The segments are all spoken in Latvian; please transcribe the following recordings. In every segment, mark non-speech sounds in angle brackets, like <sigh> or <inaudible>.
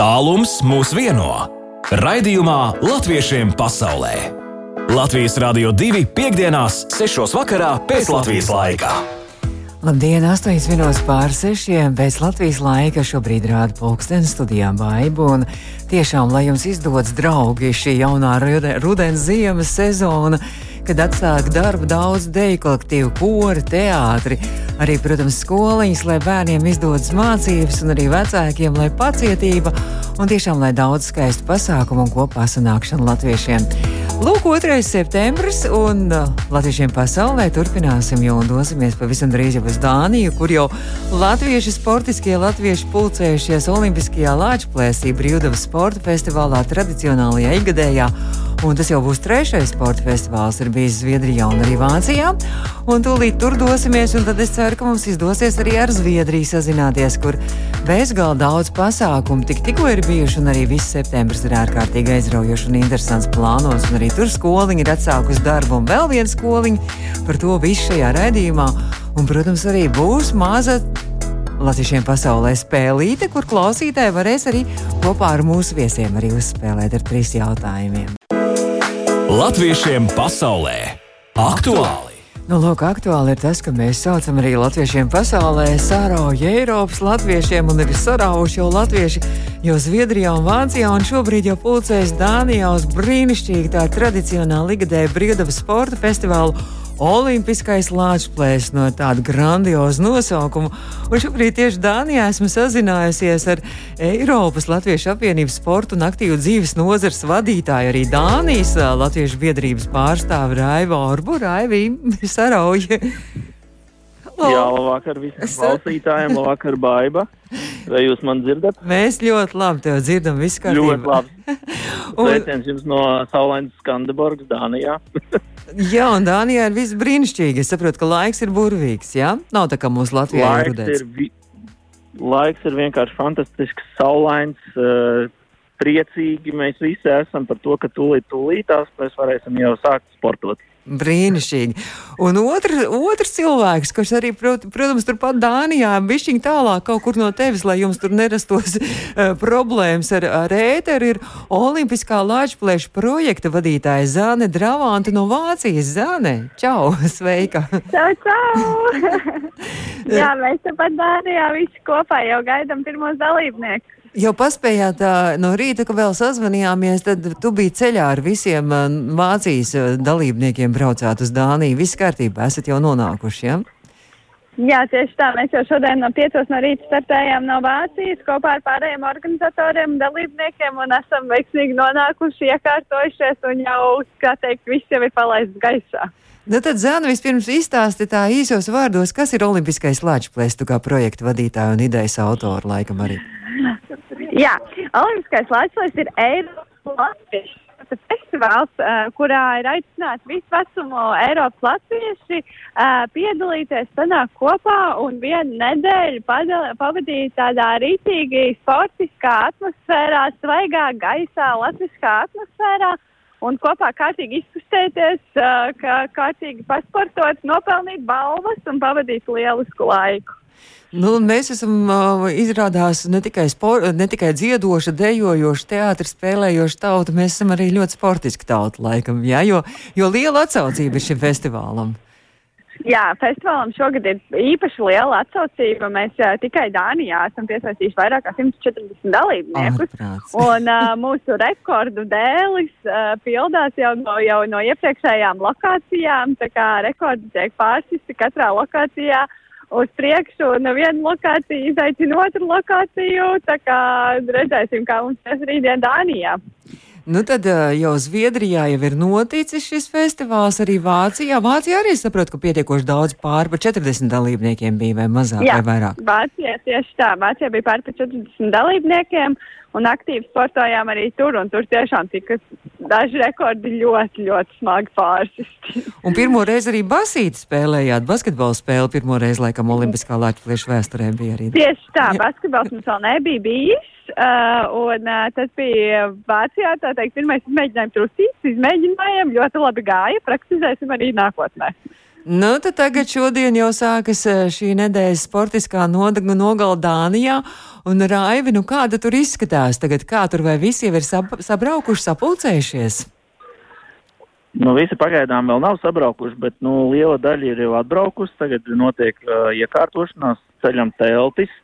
Tālums mūs vieno. Raidījumā Latviešiem pasaulē. Latvijas Rādio 2 piekdienās, 6. vakarā pēc Latvijas laika. Labdien, 8 minūtes pār 6. pēc Latvijas laika šobrīd rāda pulkstenis studijā Baibu. Tiešām, lai jums izdodas draugi šī jaunā rudens ziemas sezona, kad atsāk darbu daudz deju kolektīvu, kori, teātri, arī, protams, skoliņas, lai bērniem izdodas mācības, un arī vecākiem, lai pacietība, un tiešām, lai daudz skaistu pasākumu un kopā sanākšanu latviešiem. Lūk, 2. septembris, un uh, latviešiem pasaulē turpināsim jau un dosimies pavisam drīz jau uz Dāniju, kur jau latvieši sportiskie latvieši pulcējušies Olimpiskajā Lāčplēsī brīvdabas sporta festivālā tradicionālajā ikgadējā. Un tas jau būs trešais sporta festivāls, ir bijis Zviedrijā un arī Vācijā. Un tūlīt tur dosimies, tad es ceru, ka mums izdosies arī ar Zviedriju sazināties, kur bezgalīgi daudz pasākumu tik, tikko ir bijuši, un arī viss septembris ir ārkārtīgi aizraujošs un interesants plānos. Un arī tur skoliņa ir atsākusi darbu, un vēl viena skoliņa par to visu šajā raidījumā. Un, protams, arī būs maza Latviešiem pasaulē spēlīte, kur klausītāji varēs arī kopā ar mūsu viesiem arī uzspēlēt ar trīs jautājumiem. Latviešiem pasaulē aktuāli! Nu, lūk, aktuāli ir tas, ka mēs saucam arī latviešiem pasaulē sārauju Eiropas latviešiem un ir saraujuši jau latvieši jau Zviedrijā un Vācijā un šobrīd jau pulcējas Dānijā uz brīnišķīgu tā tradicionāli ligadēju brīvdabas sporta festivālu Olimpiskais lāčplēs no tāda grandioza nosaukuma. Un šobrīd tieši Dānijā esmu sazinājusies ar Eiropas Latviešu apvienības sporta un aktīvu dzīves nozares vadītāju, arī Dānijas Latviešu biedrības pārstāvi Raivu Orbu. Raivī, sarauja! Jā, labvakar visiem klausītājiem, labvakar, Baiba. Vai jūs man dzirdat? Mēs ļoti labi tevi dzirdam, viss kārtībā. Ļoti labi. <laughs> Sveiciens jums no Saulainas Skandeborgas, Dānijā. <laughs> jā, un Dānijā ir viss brīnišķīgi. Es saprotu, ka laiks ir burvīgs, jā? Nav tā kā mūsu Latvijā laiks ir rudens. Ir vi... Laiks ir vienkārši fantastisks, saulains, uh, priecīgi. Mēs visi esam par to, ka tūlīt, tūlītās mēs varēsim jau sākt sportot. Brīnišķīgi. Un otrs, otrs cilvēks, kurš arī, prot, protams, turpat Dānijā, bišķiņ tālāk kaut kur no tevis, lai jums tur nerastos uh, problēmas ar, ar ēteru, ir Olimpiskā lāčplēša projekta vadītāja Zāne Dravante no Vācijas. Zāne, čau, <laughs> sveika! Čau, čau! <laughs> Jā, mēs tepat Dānijā visi kopā jau gaidām pirmos dalībniekus. Jau paspējāt no rīta, ka vēl sazvanījāmies, tad tu biji ceļā ar visiem Vācijas dalībniekiem braucāt uz Dāniju. Viss kārtībā, esat jau nonākuši, ja? Jā, tieši tā. Mēs jau šodien no 5 no rīta startējām no Vācijas kopā ar pārējiem organizatoriem un dalībniekiem un esam veiksmīgi nonākuši, iekārtojušies un jau, kā teikt, viss jau ir palaists gaisā. Nu tad, Zana, vispirms izstāsti tā īsos vārdos, kas ir Olimpiskais lāčplēs, tu kā projekta vadītāja un idejas autora laikam arī. <laughs> Jā, Olimpiskais Latvijas ir Eiropas Latvijas festivāls, uh, kurā ir aicināti visu vecumu Eiropas latvieši uh, piedalīties, sanākt kopā un vienu nedēļu pavadīt tādā rītīgi sportiskā atmosfērā, svaigā gaisā, latviskā atmosfērā. Un kopā kārtīgi izkustēties, kā, kārtīgi pasportot, nopelnīt balvas un pavadīt lielisku laiku. Nu, mēs esam uh, izrādās ne tikai, spor, ne tikai dziedoša, dejojoša, teātris spēlējoša tauta, mēs esam arī ļoti sportiski tauta, laikam, jā, jo, jo liela atsaucība ir šim festivālam. Jā, festivālam šogad ir īpaši liela atsaucība. Mēs uh, tikai Dānijā esam piesaistījuši vairāk kā 140 dalībniekus. Ārprāts. un uh, mūsu rekordu dēlis uh, pildās jau no, jau no iepriekšējām lokācijām. Tā kā rekordi tiek pārsisti katrā lokācijā. Uz priekšu, un viena lokācija izaicina otru lokāciju. Tā kā redzēsim, kā mums tas rītdien Dānijā. Nu tad jau Zviedrijā jau ir noticis šis festivāls, arī Vācijā. Vācijā arī saprotu, ka pietiekoši daudz pāri par 40 dalībniekiem bija vai mazāk Jā, vai vairāk. Vācijā tieši tā. Vācijā bija pāri par 40 dalībniekiem un aktīvi sportojām arī tur, un tur tiešām tika daži rekordi ļoti, ļoti smagi pārsisti. <laughs> un pirmo reizi arī basīti spēlējāt, basketbola spēli pirmo reizi, laikam, Olimpiskā Latvijas vēsturē bija arī. Tieši tā, basketbols mums vēl nebija bijis. Uh, un uh, tas bija Vācijā, tā teikt, pirmais izmēģinājums trusīts, izmēģinājām, ļoti labi gāja, praktizēsim arī nākotnē. Nu, tad tagad šodien jau sākas eh, šī nedēļas sportiskā nogala Dānijā. Un Raivi, nu kāda tur izskatās tagad? Kā tur vai visi jau ir sab sabraukuši, sapulcējušies? Nu, visi pagaidām vēl nav sabraukuši, bet nu, liela daļa ir jau atbraukusi. Tagad notiek uh, iekārtošanās, ceļam teltis,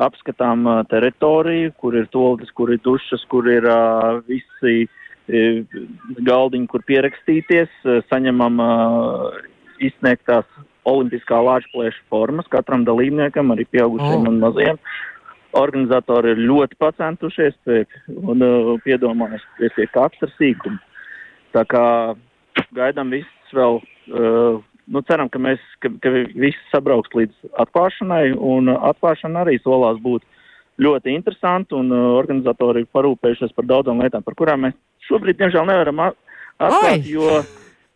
apskatām uh, teritoriju, kur ir toldes, kur ir dušas, kur ir uh, visi uh, galdiņi, kur pierakstīties, uh, saņemam uh, izsniegtās olimpiskā lāčplēša formas katram dalībniekam, arī pieaugušiem oh. un maziem. Organizatori ir ļoti pacentušies tiek, un uh, piedomājušies pie katra sīkuma. Tā kā gaidām visus vēl, uh, nu ceram, ka mēs, ka, ka visi sabrauks līdz atklāšanai, un uh, atklāšana arī solās būt ļoti interesanti, un uh, organizatori ir parūpējušies par daudzām lietām, par kurām mēs šobrīd, diemžēl, nevaram atklāt, jo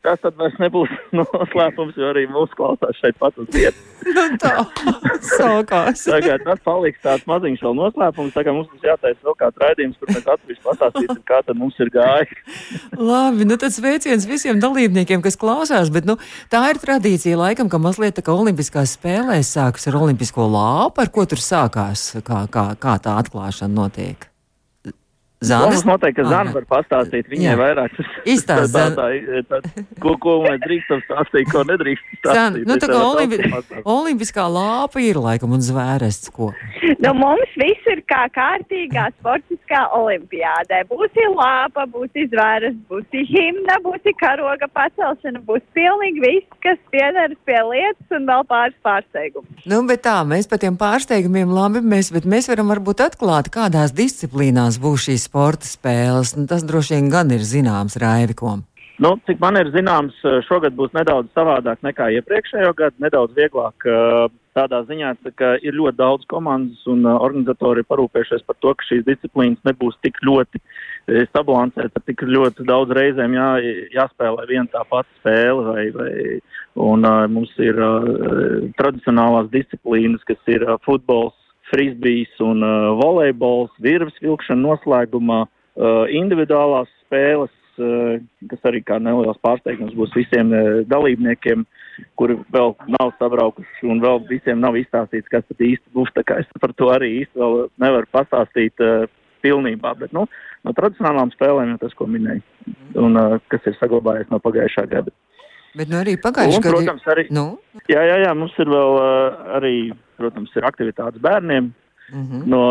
tas tad vairs nebūs <laughs> noslēpums, jo arī mūsu klausās šeit pat uz vietas. nu tā, sākās. Tagad tas paliks tāds maziņš vēl noslēpums, tagad mums būs jātaisa vēl kāds raidījums, kur mēs atsevišķi pastāstīsim, kā tad mums ir gājis. Labi, nu tad sveiciens visiem dalībniekiem, kas klausās, bet nu, tā ir tradīcija laikam, ka mazliet tā kā olimpiskās spēlēs sākas ar olimpisko lāpu, ar ko tur sākās, kā, kā, kā tā atklāšana notiek. Zana. Mums noteikti, ka Zana var pastāstīt, viņai Jā. vairāk izstāst. <laughs> Tā, tā, tā, ko, ko mēs drīkstam stāstīt, ko nedrīkstam <laughs> stāstīt. Zana, nu tā kā olimpi, olimpiskā lāpa ir laikam un zvērests, ko. Nu, mums viss ir kā kārtīgā sportiskā olimpiādē. Būs lāpa, būs zvērests, būs himna, būs karoga pacelšana, būs pilnīgi viss, kas piedaras pie lietas un vēl pāris pārsteigumus. Nu, bet tā, mēs par tiem pārsteigumiem labi, mēs, bet mēs varam varbūt atklāt, kādās disciplīnās būs šīs sporta spēles. Nu, tas droši vien gan ir zināms Raivikom. Nu, cik man ir zināms, eh, šogad būs nedaudz savādāk nekā iepriekšējo gadu, nedaudz vieglāk eh, tādā ziņā, ka ir ļoti daudz komandas un eh, organizatori parūpējušies par to, ka šīs disciplīnas nebūs tik ļoti sabalansētas, tik ļoti daudz reizēm jā, jāspēlē viena tā pati spēle. Vai, vai, un mums ir tradicionālās disciplīnas, kas ir futbols, frisbijs un uh, volejbols, virves vilkšana noslēgumā, uh, individuālās spēles, uh, kas arī kā neliels pārsteigums būs visiem uh, dalībniekiem, kuri vēl nav sabraukuši un vēl visiem nav izstāstīts, kas tad īsti būs. Tā kā es par to arī īsti vēl nevaru pastāstīt uh, pilnībā, bet nu, no tradicionālām spēlēm jau tas, ko minēju, un uh, kas ir saglabājies no pagājušā gada. Bet nu arī pagājušajā gadā. Protams, arī. Nu? Jā, jā, jā, mums ir vēl uh, arī protams, ir aktivitātes bērniem. Mm -hmm. no,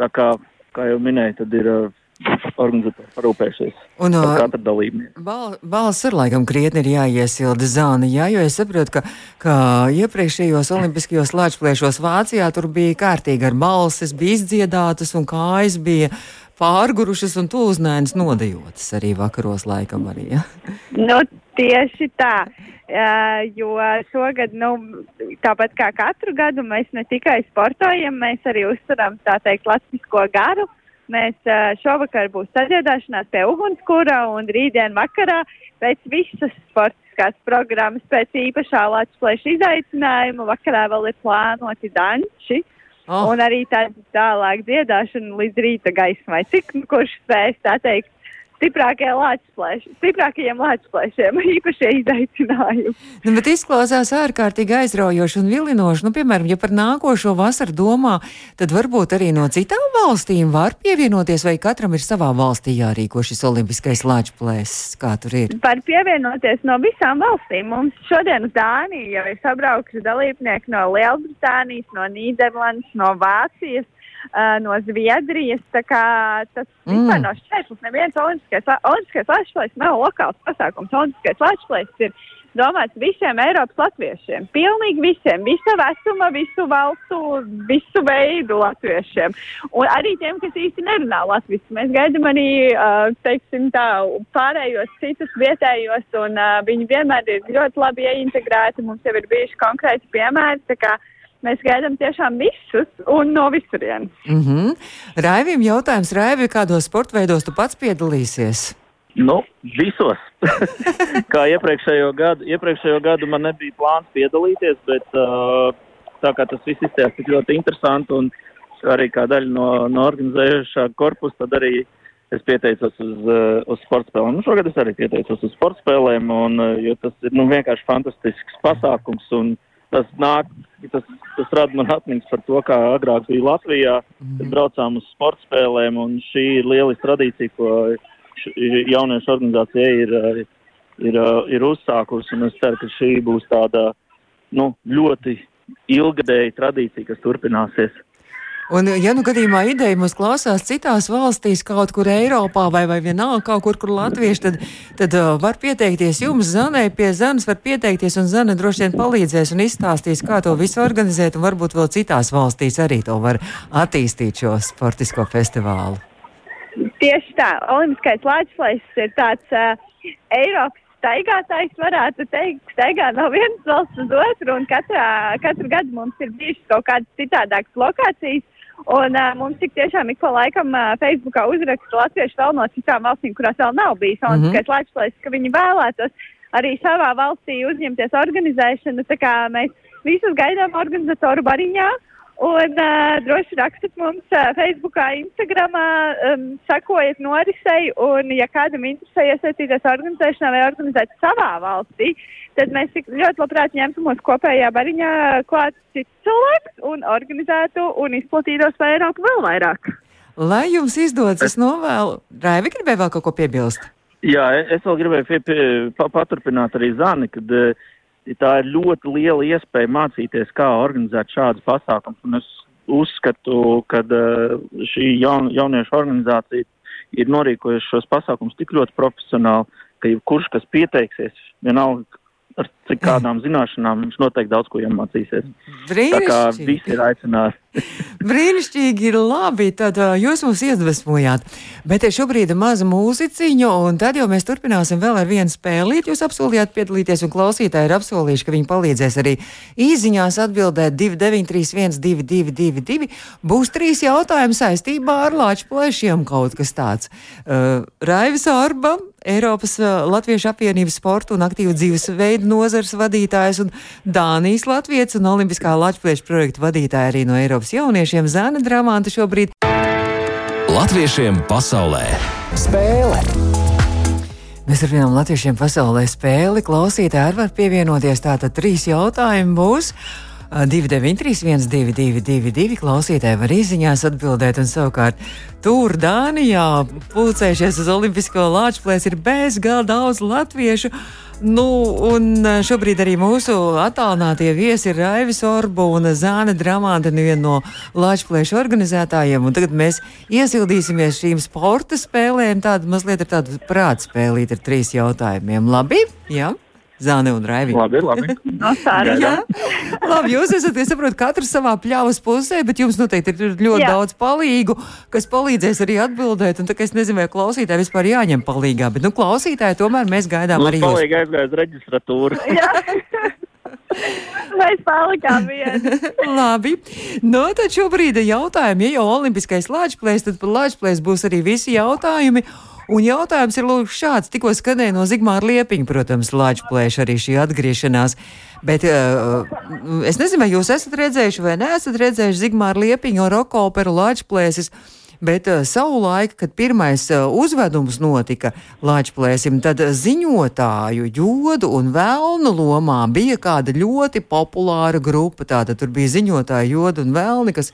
tā kā, kā jau minēju, tad ir uh, organizatori parūpējušies un, par uh, katru dalībnieku. Bal, balss ir laikam krietni ir jāiesilda zāni, jā, jo es saprotu, ka, ka iepriekšējos olimpiskajos lāčplēšos Vācijā tur bija kārtīgi ar balsis, bija izdziedātas un kājas bija pārgurušas un tūznēnas nodejotas arī vakaros laikam arī, jā. Nu, tieši tā. Uh, jo šogad, nu, tāpat kā katru gadu, mēs ne tikai sportojam, mēs arī uzturam, tā teikt, latvisko garu. Mēs šovakar būs sadziedāšanās pie ugunskura un rītdien vakarā pēc visas sportiskās programmas, pēc īpašā Latvijas izaicinājuma. Vakarā vēl ir plānoti danči. Oh. Un arī tāda tālāk dziedāšana līdz rīta gaismai. Cik nu, kurš spēs tā teikt stiprākajiem lāčplēšiem, stiprākajiem <laughs> lāčplēšiem, īpašie izaicinājumi. Nu, bet izklausās ārkārtīgi aizraujoši un vilinoši. Nu, piemēram, ja par nākošo vasaru domā, tad varbūt arī no citām valstīm var pievienoties, vai katram ir savā valstī jārīko šis olimpiskais lāčplēsis, kā tur ir? Var pievienoties no visām valstīm. Mums šodien uz Dāniju jau ir sabraukuši dalībnieki no Lielbritānijas, no Nīderlandes, no Vācijas no Zviedrijas. Tas mm. vispār nav šķērslis. Neviens olimpiskais, olimpiskais lāčplēs nav lokāls pasākums. Olimpiskais lāčplēs ir domāts visiem Eiropas latviešiem. Pilnīgi visiem. Visu vecuma, visu valstu, visu veidu latviešiem. Un arī tiem, kas īsti nerunā latviešu. Mēs gaidām arī, teiksim tā, pārējos citus vietējos, un viņi vienmēr ir ļoti labi ieintegrēti. Mums jau ir bijuši konkrēti piemēri. Mēs gaidām tiešām visus un no visurienes. Mm -hmm. Raivim jautājums, Raivi, kādos sporta veidos tu pats piedalīsies? Nu, visos. <laughs> kā iepriekšējo gadu, iepriekšējo gadu man nebija plāns piedalīties, bet uh, tā kā tas viss izskatās tik ļoti interesanti un arī kā daļa no, no organizējušā korpusa, tad arī es pieteicos uz, uh, uz sporta spēlēm. Nu, šogad es arī pieteicos uz sporta spēlēm, un, uh, jo tas ir nu, vienkārši fantastisks pasākums. Un, tas nāk, tas, tas rada man atmiņas par to, kā agrāk bija Latvijā, kad braucām uz sporta spēlēm, un šī ir lieliska tradīcija, ko jauniešu organizācija ir, ir, ir uzsākusi, un es ceru, ka šī būs tāda nu, ļoti ilgadēja tradīcija, kas turpināsies. Un, ja nu gadījumā ideja mūs klausās citās valstīs, kaut kur Eiropā vai, vai vienalga kaut kur, kur latvieši, tad, tad uh, var pieteikties jums, Zanai, pie Zanas var pieteikties, un Zana droši vien palīdzēs un izstāstīs, kā to visu organizēt, un varbūt vēl citās valstīs arī to var attīstīt šo sportisko festivālu. Tieši tā, Olimpiskais Latvijas ir tāds uh, Eiropas staigātājs, varētu teikt, staigā no vienas valsts uz otru, un katrā, katru gadu mums ir bijušas kaut kādas citādākas lokācijas. Un uh, mums tik tiešām ik pa laikam uh, Facebookā uzraksta latvieši vēl no citām valstīm, kurās vēl nav bijis Olimpiskais mm -hmm. Latvijas, ka viņi vēlētos arī savā valstī uzņemties organizēšanu. Tā kā mēs visus gaidām organizatoru bariņā. Un uh, droši rakstiet mums uh, Facebookā, Instagramā, um, sakojiet norisei, un ja kādam interesē iesaistīties organizēšanā vai organizēt savā valstī, tad mēs tik ļoti labprāt ņemtu mūsu kopējā bariņā klāt citu cilvēku un organizētu un izplatītos vairāk, vēl vairāk. Lai jums izdodas, es novēlu. Raivi gribēja vēl kaut ko piebilst. Jā, e- es vēl gribēju pie, pie, pa, paturpināt arī Zani, kad uh, tā ir ļoti liela iespēja mācīties, kā organizēt šādus pasākumus. Un es uzskatu, ka uh, šī jaun, jauniešu organizācija ir norīkojusi šos pasākumus tik ļoti profesionāli, ka jebkurš, kas pieteiksies, vienalga ar cik kādām zināšanām, viņš noteikti daudz ko iemācīsies. Tā kā visi ir aicināti. <laughs> Brīnišķīgi ir labi, tad jūs mums iedvesmojāt. Bet ir šobrīd maza mūziciņa, un tad jau mēs turpināsim vēl ar vienu spēlīt. Jūs apsolījāt piedalīties, un klausītāji ir apsolījuši, ka viņi palīdzēs arī īziņās atbildēt 293, 1222. Būs trīs jautājumi saistībā ar Latvijas plēšiem kaut kas tāds. Uh, Raivis Orba, Eiropas uh, Latviešu apvienības sporta un aktīvu dzīvesveidu nozars vadītājs un Dānijas Latvijas un Olimpiskā Latviešu projektu vadītāja arī no Eiropas jauniešiem Zana Dramanta šobrīd. Latviešiem pasaulē spēle! Mēs ar vienam latviešiem pasaulē spēli klausītāji arī var pievienoties. Tātad trīs jautājumi būs. 293, 1222, klausītāji var izziņās atbildēt, un savukārt tur Dānijā pulcējušies uz Olimpisko lāču plēsi ir bezgalīgi daudz latviešu. Nu, un šobrīd arī mūsu attālinātie viesi ir Raivis Orbu un Zāne Dramāta, viena no Latvijas organizētājiem. Un tagad mēs iesildīsimies šīm sporta spēlēm. Tāda mazliet ir tāda prāta spēlīta ar trīs jautājumiem. Labi? Jā. Zāne un Raivi. Labi, labi. No. Jā, labi. Jūs esat, es saprotu, katrs savā pļavas pusē, bet jums noteikti ir ļoti Jā. Daudz palīgu, kas palīdzēs arī atbildēt. Un tā kā es nezinu, vai klausītāji vispār jāņem palīgā, bet nu, klausītāji tomēr mēs gaidām arī jūs. Palīgi aizgāja uz reģistratūru. <laughs> Mēs palikām vieni. <laughs> Labi. Nu, tad šobrīd ir jautājumi. Ja jau olimpiskais lāčplēs, tad par lāčplēs būs arī visi jautājumi. Un jautājums ir lūk, šāds. Tikko skanēja no Zigmāra Liepiņa, protams, lāčplēša arī šī atgriešanās. Bet uh, es nezinu, vai jūs esat redzējuši vai neesat redzējuši Zigmāra Liepiņa roko operu lāčplēsis. Bet uh, savulaik, kad pirmais uh, uzvedums notika Latvijas-Plēsim, tad ziņotāju jodu un vēlnu lomā bija kāda ļoti populāra grupa. Tātad tur bija ziņotāji jodu un vēlni, kas,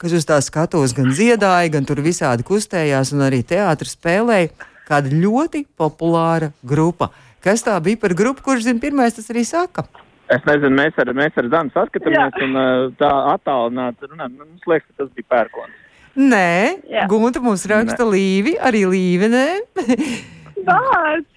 kas uz tā skatos gan dziedāja, gan tur visādi kustējās un arī teātris spēlēja. Kāda ļoti populāra grupa. Kas tā bija par grupu, kurš zina, pirmais tas arī saka? Es nezinu, mēs ar, mēs ar Danu saskatāmies un uh, tā attālināti runājam. Nu, Mums liekas, ka tas bija pērkons. Nē, Jā. Gunta mums raksta līvi, arī līvi. Nē. <laughs> Vārds.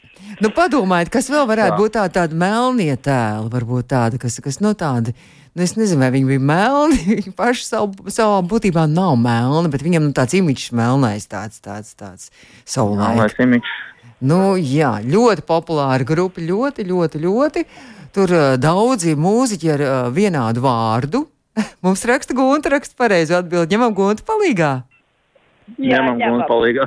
Nu, padomājiet, kas vēl varētu Jā. būt tā, tāda melnie tēla, varbūt tāda, kas, kas no tāda. Nu, es nezinu, vai viņi bija melni. <laughs> Viņi paši savu, savā būtībā nav melni, bet viņam nu, tāds imīķis melnais, tāds, tāds, tāds savulaik. Lai Simičs. Nu, jā, ļoti populāra grupa, ļoti, ļoti, ļoti. Tur uh, daudzi mūziķi ar uh, vienādu vārdu. <laughs> Mums raksta Gunta, raksta pareizi atbildi. Ņemam Gunta palīgā. Ņemam gunu palīgā.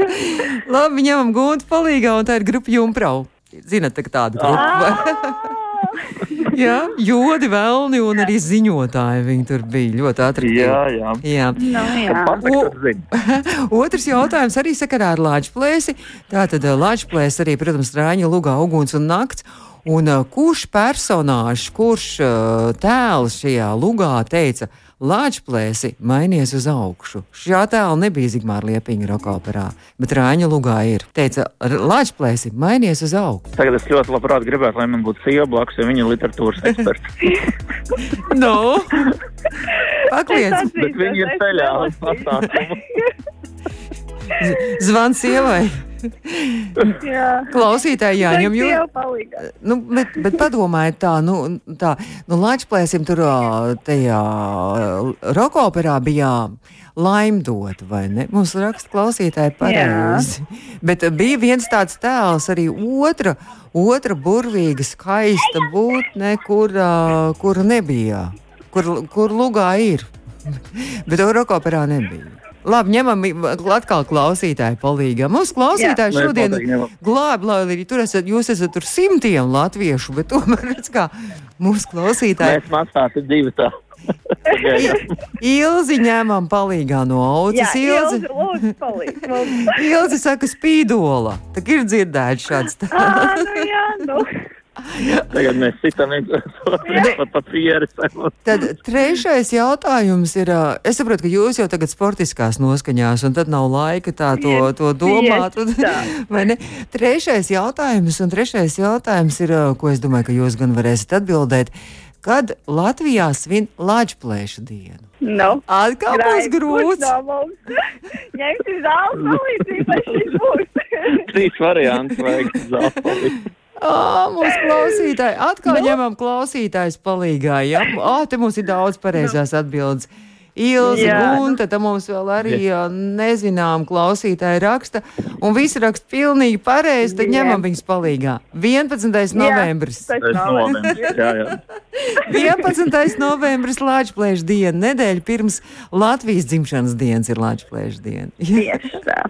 <laughs> Labi, ņemam Gunta palīgā, un tā ir grupa Jumprau. Zinat, tā tāda grupa. <laughs> jā, jodi, velni un arī ziņotāji viņi tur bija ļoti attraktīvi. Jā, jā. jā. Nu, jā. Patīk, <laughs> Otrs jautājums arī sakarā ar Latvijas Tātad Latvijas arī, protams, Rāņa lugā uguns un nakts. Un uh, kurš personāžs, kurš uh, tēls šajā lugā teica, Latvijas mainies uz augšu? Šā tēla nebija Zigmāra Liepiņa roka operā, bet Rāņa lugā ir. Teica, Latvijas mainies uz augšu. Tagad es ļoti labprāt gribētu, lai man būtu sieva blakus, jo viņa ir literatūras eksperts. <laughs> <laughs> no. Pakliedz, Bet viņi ir ceļā uz pasākumu. <laughs> zvans sievai. Jā. Klausītāji, jāņem palīgā. Nu, bet, bet padomājiet, tā, nu, tā, nu, Latvijas tur tajā rokoperā bija laimdota, vai ne? Mums raksta klausītāji pareizi. Bet bija viens tāds tēls, arī otra, otra burvīga, skaista būtne, kur, kur nebija, kur, kur lugā ir. <laughs> Bet rokoperā nebija. Labi, ņemam atkal klausītāju palīgā. Mums klausītāji Jā. šodien glābi, lai arī tur esat, jūs esat tur simtiem latviešu, bet tomēr redz, kā mūsu klausītāji. Mēs maksātu divi tā. <laughs> Ilzi ņemam palīgā no Jā, audzes. Ilzi, Ilzi, palīdz. Ilzi saka spīdola. Tā ir dzirdēts šāds <laughs> tā. Ā, nu jā, nu. <laughs> Tagad mēs citam <laughs> pat pa pieredzi. Tad trešais jautājums ir, es saprotu, ka jūs jau tagad sportiskās noskaņās, un tad nav laika tā to, to domāt. Un, <laughs> vai ne? Trešais jautājums, un trešais jautājums ir, ko es domāju, ka jūs gan varēsiet atbildēt. Kad Latvijā svin Latvijas dienu? Nu. Atkal būs grūts. Ņemsim zāles palīdzību, lai šis būs. Trīs variantus vajag zāli. Ā, mums klausītāji, atkal no. ņemam klausītājs palīgā. Jā, Ā, te mums ir daudz pareizās atbildes. Ilza, Jā. Gunta, tad mums vēl arī ā, nezinām klausītāji raksta, un visi raksta pilnīgi pareizi, tad Jā. ņemam viņus palīgā. 11. novembris. Tas Es nav novembris. Jā, jā. <laughs> 11. novembris Latvijas diena, nedēļa pirms Latvijas dzimšanas dienas ir Latvijas diena. tieši tā.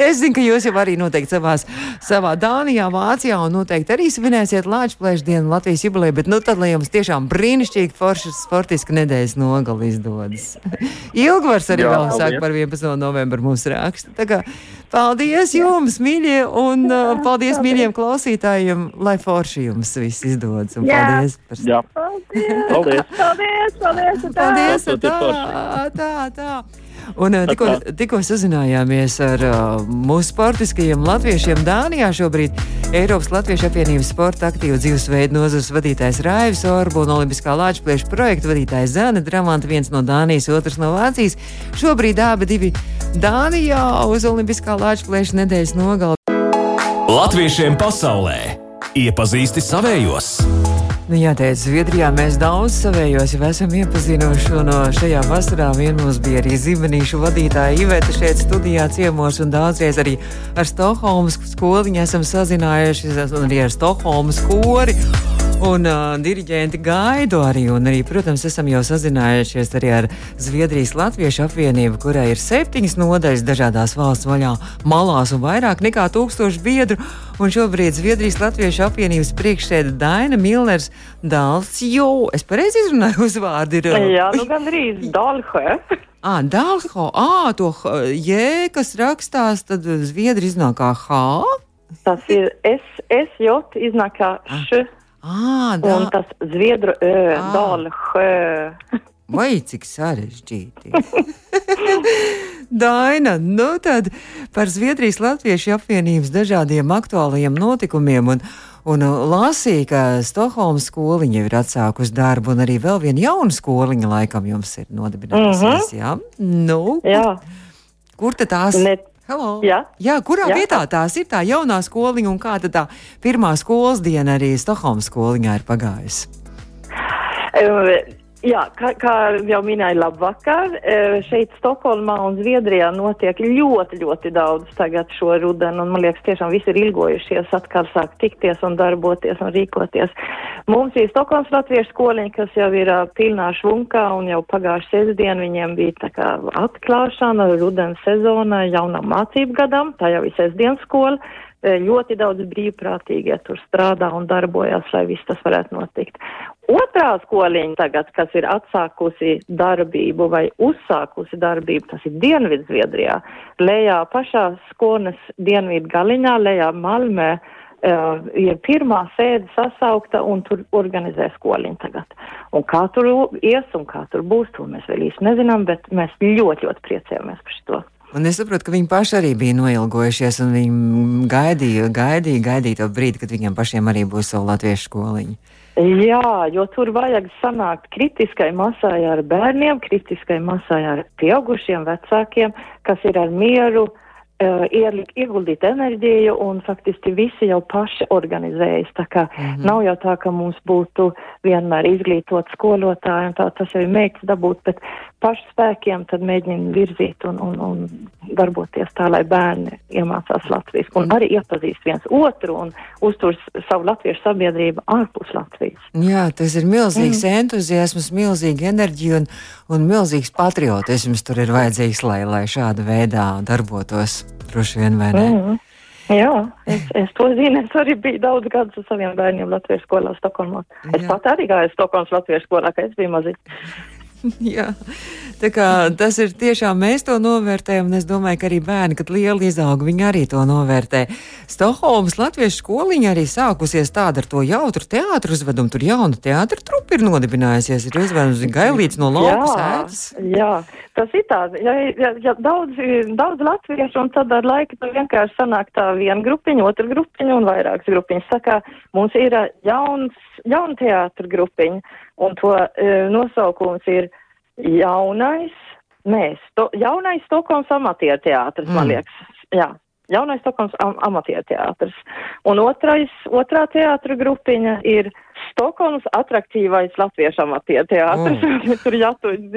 Es zinu, ka jūs jau arī noteikti savās, savā Dānijā, Vācijā un noteikti arī svinēsiet Latvijas dienu, Latvijas jubileju, bet nu tad, lai jums tiešām brīnišķīgi forša sportiska nedēļas nogali izdodas. <laughs> Ilgvars arī Jā, vēl sāk par 11. novembru mums raksta. Tā kā paldies jums, mīļie, un uh, paldies mīļiem klausītājiem, lai forši jums viss izdodas. Paldies par jā. Paldies. Paldies. Paldies, paldies. tā. Paldies! Ir Tā, tā, tā. Un uh, tikko, tikko sazinājāmies ar uh, mūsu sportiskajiem latviešiem Dānijā šobrīd. Eiropas Latviešu apvienības sporta aktīvu dzīvesveidu nozares vadītājs Raivis Orbu un Olimpiskā lāčplieša projekta vadītājs Zana Dramanta, viens no Dānijas, otrs no Vācijas. Šobrīd abi divi Dānijā uz Olimpiskā lāčplieša nedēļas nogali. Latviešiem pasaulē iepazīsti savējos. Nu, jāteic, Zviedrijā mēs daudz savējos jau esam iepazinuši, uh, šajā vasarā vien mums bija arī zibenīšu vadītāja Iveta šeit studijā ciemos, un daudzreiz arī ar Stokholmas skoliņu esam sazinājušies, un arī ar Stokholmas kori. Un uh, diriģenti gaidu arī, un arī, protams, esam jau sazinājušies arī ar Zviedrijas Latviešu apvienību, kurai ir septiņas nodaļas dažādās valsts vaļā, malās un vairāk nekā tūkstoši biedru. Un šobrīd Zviedrijas Latviešu apvienības priekšsēde Daina Millers Dāls, jo es pareizi izrunāju <laughs> uzvārdu. Ir, uh, Jā, nu gandrīz Dalhē. <laughs> Ā, Dālho, <laughs> ā, to H- J, kas rakstās, tad Zviedri iznāk kā H. Tas ir S, S, J, iznāk kā Š, Ā, un dā, tas zviedru Ö, Ah. Dalhē. vai cik sarežģīti. Daina, nu tad par Zviedrijas Latviešu apvienības dažādiem aktuālajiem notikumiem. Un, un uh, lasīja, ka Stokholmas skoliņa ir atsākusi darbu, un arī vēl viena jauna skoliņa laikam jums ir nodibinājusies. Mm -hmm. nu, Jā, kur tad tās ne, Hello. Jā. Jā, kurā Jā. vietā tās ir tā jaunā skoliņa un kā tad tā pirmā skolas diena arī Stokholmas skoliņā ir pagājusi? Eh, Jā, kā, kā jau minēja, labvakar. Eh, Šeit Stokholmā un Zviedrijā notiek ļoti, ļoti daudz tagad šo rudenu, un man liekas, tiešām visi ir ilgojušies atkal sākt tikties un darboties un rīkoties. Mums ir Stokholmas latviešu skoliņa, kas jau ir ā, pilnā švunkā, un jau pagājušā sestdien viņiem bija tā kā atklāšana rudens sezonai jaunam mācību gadam, tā jau ir sestdienas skola. Ļoti daudz brīvprātīgie tur strādā un darbojas, lai viss tas varētu notikt. Otrā skoliņa tagad, kas ir atsākusi darbību vai uzsākusi darbību, tas ir Dienvidzviedrijā. Lejā pašā skolas dienvidu galiņā, lejā Malmē, uh, ir pirmā sēde sasaukta un tur organizē skoliņu tagad. Un kā tur ies un kā tur būs, to mēs vēl īsti nezinām, bet mēs ļoti, ļoti priecājamies par šo. Un es saprotu, ka viņi paši arī bija noilgojušies, un viņi gaidīja, gaidīja, gaidīja to brīdi, kad viņiem pašiem arī būs savu latviešu skoliņu. Jā, jo tur vajag sanākt kritiskai masai ar bērniem, kritiskai masai ar pieaugušiem vecākiem, kas ir ar mieru, uh, ieguldīt enerģiju un faktiski visi jau paši organizējas. Tā kā mm -hmm. nav jau tā, ka mums būtu vienmēr izglītot skolotāji un tā tas jau ir mēģis dabūt, bet pašu spēkiem tad mēģina virzīt un, un, un darboties tā, lai bērni iemācās Latvijas un arī iepazīst viens otru un uztur savu latviešu sabiedrību ārpus Latvijas. Jā, tas ir milzīgs mm. entuziasms, milzīga enerģija un, un milzīgs patriotisms tur ir vajadzīgs, lai, lai šāda veidā darbotos droši vien, vai ne? Mm -hmm. Jā, es, es to zinu. Es arī biju daudz gadus ar saviem bērniem Latvijas skolā Stokholmā. Es pat arī gāju Stokholmas Latvijas skolā, kad es biju maziņš. <laughs> Jā, tā kā tas ir tiešām mēs to novērtējam, un es domāju, ka arī bērni, kad lieli izaug, viņi arī to novērtē. Stokholmas latviešu skoliņa arī sākusies tāda ar to jautru teātru uzvedumu. Tur jauna teātra trupa ir nodibinājusies, ir uzvedusi gailīts no lauka sēdes. Jā, tas ir tā, ja, ja, ja daudz, daudz latviešu, un tad ar laiku tur vienkārši sanāk tā viena grupiņa, otra grupiņa un vairākas grupiņas. Tā kā mums ir jauns, jauna teātra grupiņa un to uh, nosaukums ir jaunais, nē, sto, jaunais Stokholmas amatieru teātris, mm. man liekas, jā. Jaunais Stokholmas am amatieru teātris. Un otrais, otrā teātra grupiņa ir Stokholmas atraktīvais latviešu amatieru teātris. Oh. <laughs> Tur jā,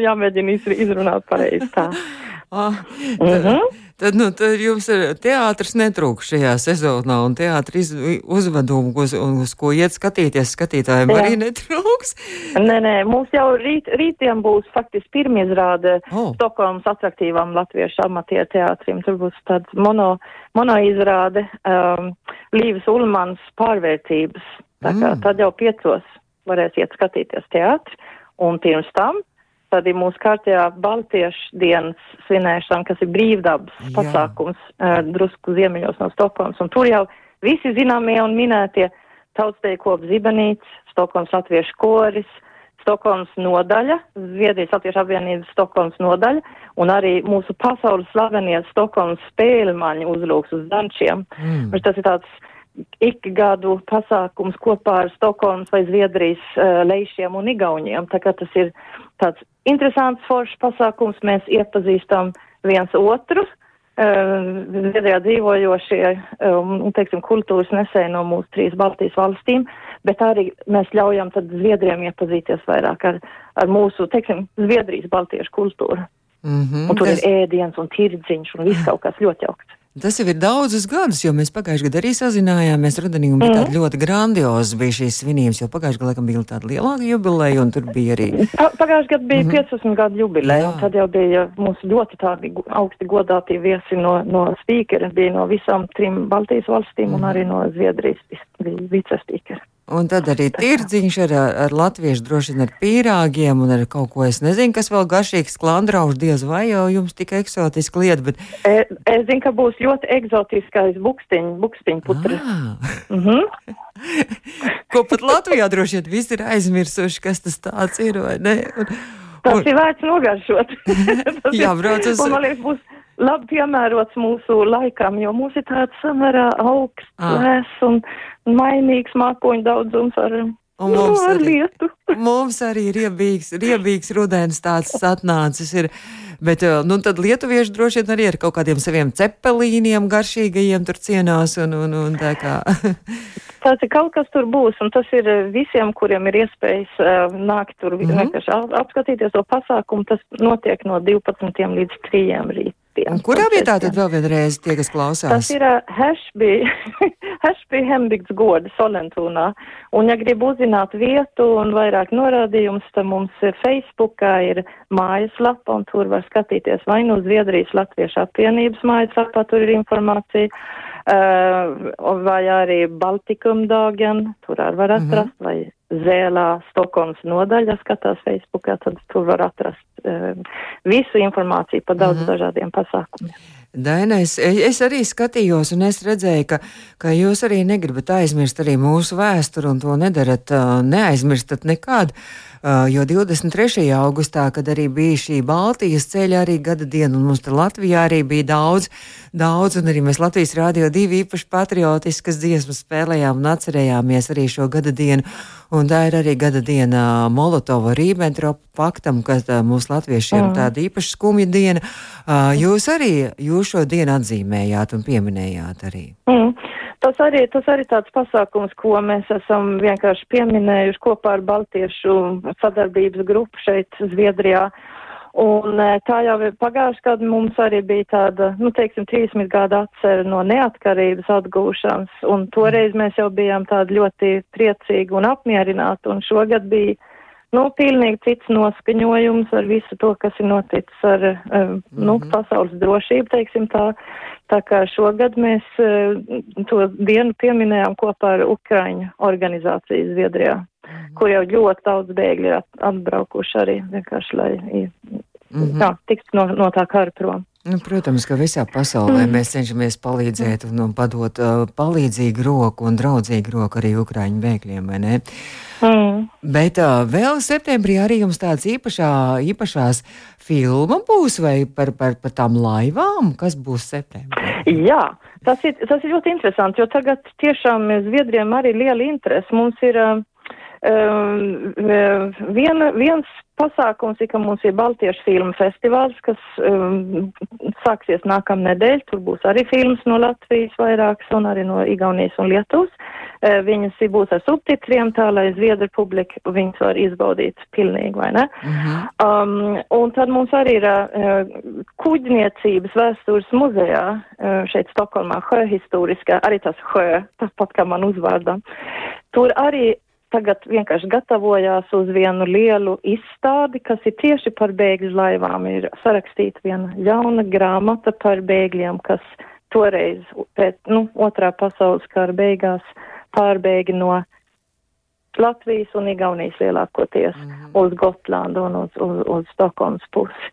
jāmēģina izrunāt pareizi tā. <laughs> ah, mm -hmm. Tad, nu, tad jums ir teātris netrūks šajā sezonā, un teātris uzvedumu, uz, uz ko iet skatīties, skatītājiem Jā. arī netrūks. Nē, nē, mums jau rīt, rītiem būs faktiski pirmizrāde oh. Stokholmas atraktīvām latviešu amatieru teātrim. Tur būs tāds mono, mono izrāde um, Līvas Ulmans pārvērtības. Tā kā mm. tad jau piecos varēs iet skatīties teātri, un pirms tam tad ir mūsu kārtējā Baltiešu dienas svinēšana, kas ir brīvdabas pasākums uh, drusku ziemeļos no Stokholmas. Un tur jau visi zināmie un minētie tautsteju kopu zibenīts, Stokholmas latviešu koris, Stokholmas nodaļa, Zviedrijas latviešu apvienības Stokholmas nodaļa, un arī mūsu pasaules slavenie Stokholmas spēļmaņi uzlūks uz dančiem. Mm. Tas ir tāds ikgadu pasākums kopā ar Stokholmas vai Zviedrijas uh, leišiem un igauņiem. Tā kā tas ir tāds interesants foršs pasākums, mēs iepazīstam viens otru. Uh, Zviedrijā dzīvojošie, um, teiksim, kultūras nesēji no mūsu trīs Baltijas valstīm, bet arī mēs ļaujam tad Zviedriem iepazīties vairāk ar, ar mūsu, teiksim, Zviedrijas baltiešu kultūru. Mm -hmm, un tur tas... ir ēdiens un tirdziņš un viss kaut kas ļoti augsts. Tas jau ir daudzus gadus, jo mēs pagājušajā gadā arī sazinājāmies. Rudenī bija mm. tāda ļoti grandiozas bija šīs svinības, jo pagājušajā gadā bija tāda lielāka jubileja, un tur bija arī. Pagājušajā gadā bija mm -hmm. 15 gadu jubileja, un tad jau bija mūsu ļoti tādi augsti godāti viesi no, no spīkera, bija no visām trim Baltijas valstīm mm -hmm. un mhm. arī no Zviedrijas vicespīkera. Un tad arī tirdziņš ar, ar latviešu droši vien ar pīrāgiem un ar kaut ko es nezinu, kas vēl garšīgs klandrauš diez vai jau jums tik eksotiski lieta, bet. E, es zinu, ka būs ļoti eksotiskais bukstiņ, bukstiņ putri. Mm -hmm. <laughs> ko pat Latvijā droši vien visi ir aizmirsuši, kas tas tāds ir, vai ne? Un, Tas un... ir vērts nogaršot. <laughs> <laughs> Jā, brauc uz. Man liekas, būs labi piemērots mūsu laikam, jo mums ir tāds samērā augsts, ah. lēs un mainīgs mākoņu daudzums ar. Un mums, no, arī, lietu. <laughs> mums arī riebīgs, riebīgs rudens tāds atnācis. Ir. Bet eh, nu, tad lietuvieši droši vien arī ar kaut kādiem saviem cepelīniem garšīgajiem tur cienās un, un, un tā kā. <laughs> Tas ir kaut kas tur būs, un tas ir visiem, kuriem ir iespējas uh, nākt tur mm -hmm. vienkārši apskatīties to pasākumu. Tas notiek no 12 līdz 3 rīt dienas. Kurā vietā tad vēl vienreiz tie, kas klausās? Tas ir uh, Hešby, Hešby Hembigts goda Solentūnā. Un, ja grib uzzināt vietu un vairāk norādījumus, tad mums Facebookā ir mājaslapa, un tur var skatīties vai nu Zviedrijas Latviešu apvienības mājaslapā, tur ir informācija. Uh, vai arī Baltikumdagen, tur arī var mhm. atrast, mm -hmm. vai Zēlā Stokholmas nodaļa skatās Facebookā, tad tur var atrast uh, visu informāciju par daudz mm -hmm. dažādiem pasākumiem. Daina, es, arī skatījos, un es redzēju, ka, ka jūs arī negribat aizmirst arī mūsu vēsturi, un to nedarat, neaizmirstat nekad. Jo 23. augustā, kad arī bija šī Baltijas ceļa arī gada diena, un mums Latvijā arī bija daudz, daudz, un arī mēs Latvijas rādio divi īpaši patriotiskas dziesmas spēlējām un atcerējāmies arī šo gada dienu. Un tā ir arī gada diena Molotova Rībbentropa paktam, kas mūsu latviešiem mm. tāda īpaši skumja diena. Jūs arī jūs šo dienu atzīmējāt un pieminējāt arī. Mm. Tas arī, tas arī tāds pasākums, ko mēs esam vienkārši pieminējuši kopā ar Baltiešu sadarbības grupu šeit Zviedrijā. Un e, tā jau pagājuši gadu mums arī bija tāda, nu, teiksim, 30 gada atcera no neatkarības atgūšanas, un toreiz mēs jau bijām tādi ļoti priecīgi un apmierināti, un šogad bija nu, pilnīgi cits noskaņojums ar visu to, kas ir noticis ar, um, nu, mhm. pasaules drošību, teiksim tā. Tā kā šogad mēs uh, to dienu pieminējām kopā ar Ukraiņu organizāciju Zviedrijā, mm. kur jau ļoti daudz bēgļi ir atbraukuši arī vienkārši, lai mm -hmm. tā, tiktu no, no tā kara prom. Nu, protams, ka visā pasaulē mm. mēs cenšamies palīdzēt un, un padot uh, palīdzīgu roku un draudzīgu roku arī Ukraiņu bēgļiem, vai ne? Mm. Bet uh, vēl septembrī arī jums tāds īpašā, īpašās filma būs vai par, par, par tām laivām, kas būs septembrī? Jā, tas ir, tas ir ļoti interesanti, jo tagad tiešām Zviedriem arī liela interese. Mums ir uh, Um, viena, viens pasākums ir, ka mums ir Baltiešu filmu festivāls, kas um, sāksies nākamnedēļ. Tur būs arī filmas no Latvijas vairākas un arī no Igaunijas un Lietuvas. Uh, viņas būs ar subtitriem tā, lai Zviedru publika viņas var izbaudīt pilnīgi, vai ne? Uh mhm. -huh. um, un tad mums arī ir uh, kuģniecības vēstures muzejā uh, šeit Stokholmā, Hö historiskā, arī tas Hö, tas pat kā man uzvārdā. Tur arī tagad vienkārši gatavojās uz vienu lielu izstādi, kas ir tieši par bēgļu laivām. Ir sarakstīta viena jauna grāmata par bēgļiem, kas toreiz pēc nu, otrā pasaules kara beigās pārbēga no Latvijas un Igaunijas lielākoties mm -hmm. uz Gotlandu un uz, uz, uz Stokholmas pusi.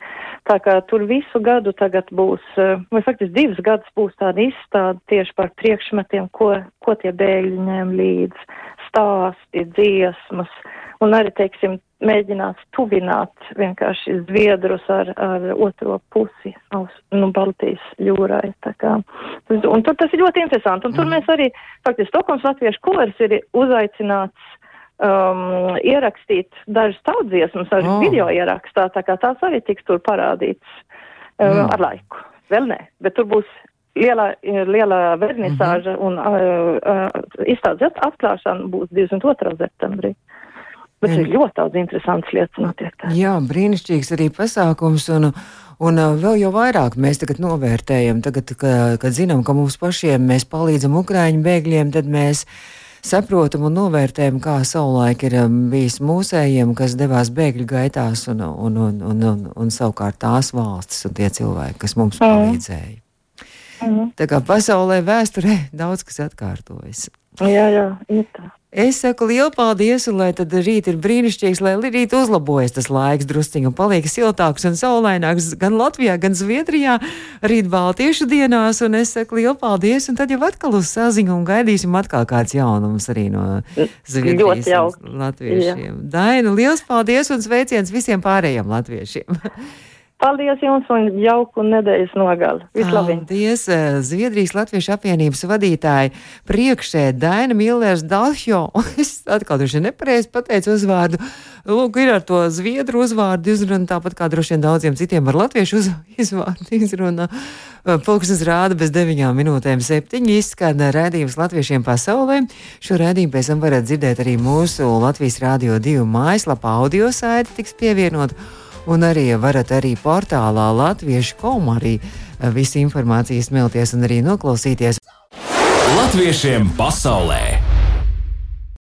Tā kā tur visu gadu tagad būs, vai faktiski divus gadus būs tāda izstāde tieši par priekšmetiem, ko, ko tie bēgļi ņem līdzi stāsti, dziesmas, un arī, teiksim, mēģinās tuvināt vienkārši zviedrus ar, ar otro pusi nu, Baltijas jūrai. Un tur tas ir ļoti interesanti. Un tur mm. mēs arī, faktiski, Stokholmas latviešu kurs ir uzaicināts um, ierakstīt dažas tautsdziesmas ar oh. video ierakstā, tā kā tās arī tiks tur parādīts uh, mm. ar laiku. Vēl nē, bet tur būs lielā, lielā vernisāža mm -hmm. un uh, uh, izstādes atklāšana būs 22. septembrī. Bet ir ļoti daudz interesantas lietas notiek. Jā, brīnišķīgs arī pasākums. Un, Un vēl jau vairāk mēs tagad novērtējam, tagad, ka, kad zinām, ka mums pašiem mēs palīdzam Ukraiņu bēgļiem, tad mēs saprotam un novērtējam, kā savulaik ir bijis mūsējiem, kas devās bēgļu gaitās, un, un, un, un, un, un savukārt tās valstis un tie cilvēki, kas mums palīdzēja. Mhm. Tā kā pasaulē vēsturē daudz kas atkārtojas. Jā, jā, ir tā. Es saku lielu paldies, un lai tad rīt ir brīnišķīgs, lai rīt uzlabojas tas laiks drusciņi un paliek siltāks un saulaināks gan Latvijā, gan Zviedrijā, rīt Baltiešu dienās, un es saku lielu paldies, un tad jau atkal uz saziņu un gaidīsim atkal kāds jaunums arī no Zviedrijas latviešiem. Jā. Daina, liels paldies un sveiciens visiem pārējiem latviešiem! <laughs> Paldies jums un jauku nedēļas nogali. Vislabāk! Paldies! Eh, Zviedrijas Latviešu apvienības vadītāja priekšsēd Daina Millers Dalhjo. <laughs> Es atkal droši vien nepareizi pateicu uzvārdu. Lūk, ir ar to zviedru uzvārdu izruna, tāpat kā droši vien daudziem citiem ar latviešu uz, <laughs> izvārdu izruna. Eh, Pulksnes rāda bez deviņām minūtēm septiņi izskan rēdījums latviešiem pasaulē. Šo rēdījumu pēc tam varat dzirdēt arī mūsu Latvijas Rādio 2 mājaslapā audio saiti tiks pievienot un arī varat arī portālā latviešu kom arī eh, visu informāciju smelties un arī noklausīties. Latviešiem pasaulē!